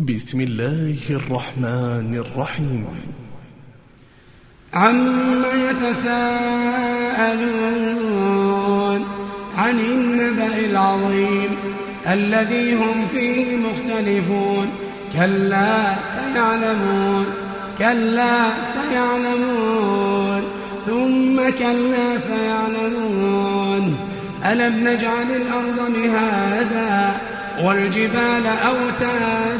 بسم الله الرحمن الرحيم. عم يتساءلون عن النبأ العظيم الذي هم فيه مختلفون. كلا سيعلمون كلا سيعلمون ثم كلا سيعلمون. ألم نجعل الأرض مهادا والجبال أوتادا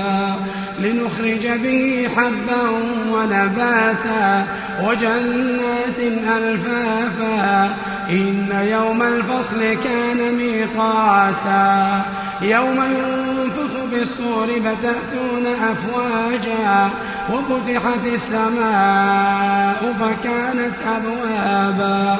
لنخرج به حبا ونباتا وجنات ألفافا إن يوم الفصل كان ميقاتا يوم ينفخ بالصور فتأتون أفواجا وفتحت السماء فكانت أبوابا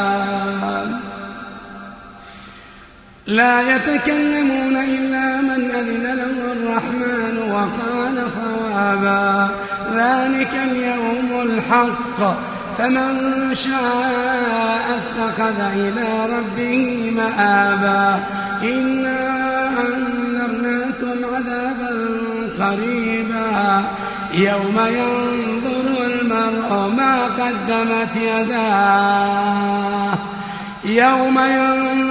لا يتكلمون إلا من أذن له الرحمن وقال صوابا. ذلك اليوم الحق. فمن شاء اتخذ إلى ربه مآبا. إنا أنذرناكم عذابا قريبا. يوم ينظر المرء ما قدمت يداه. يوم ينظر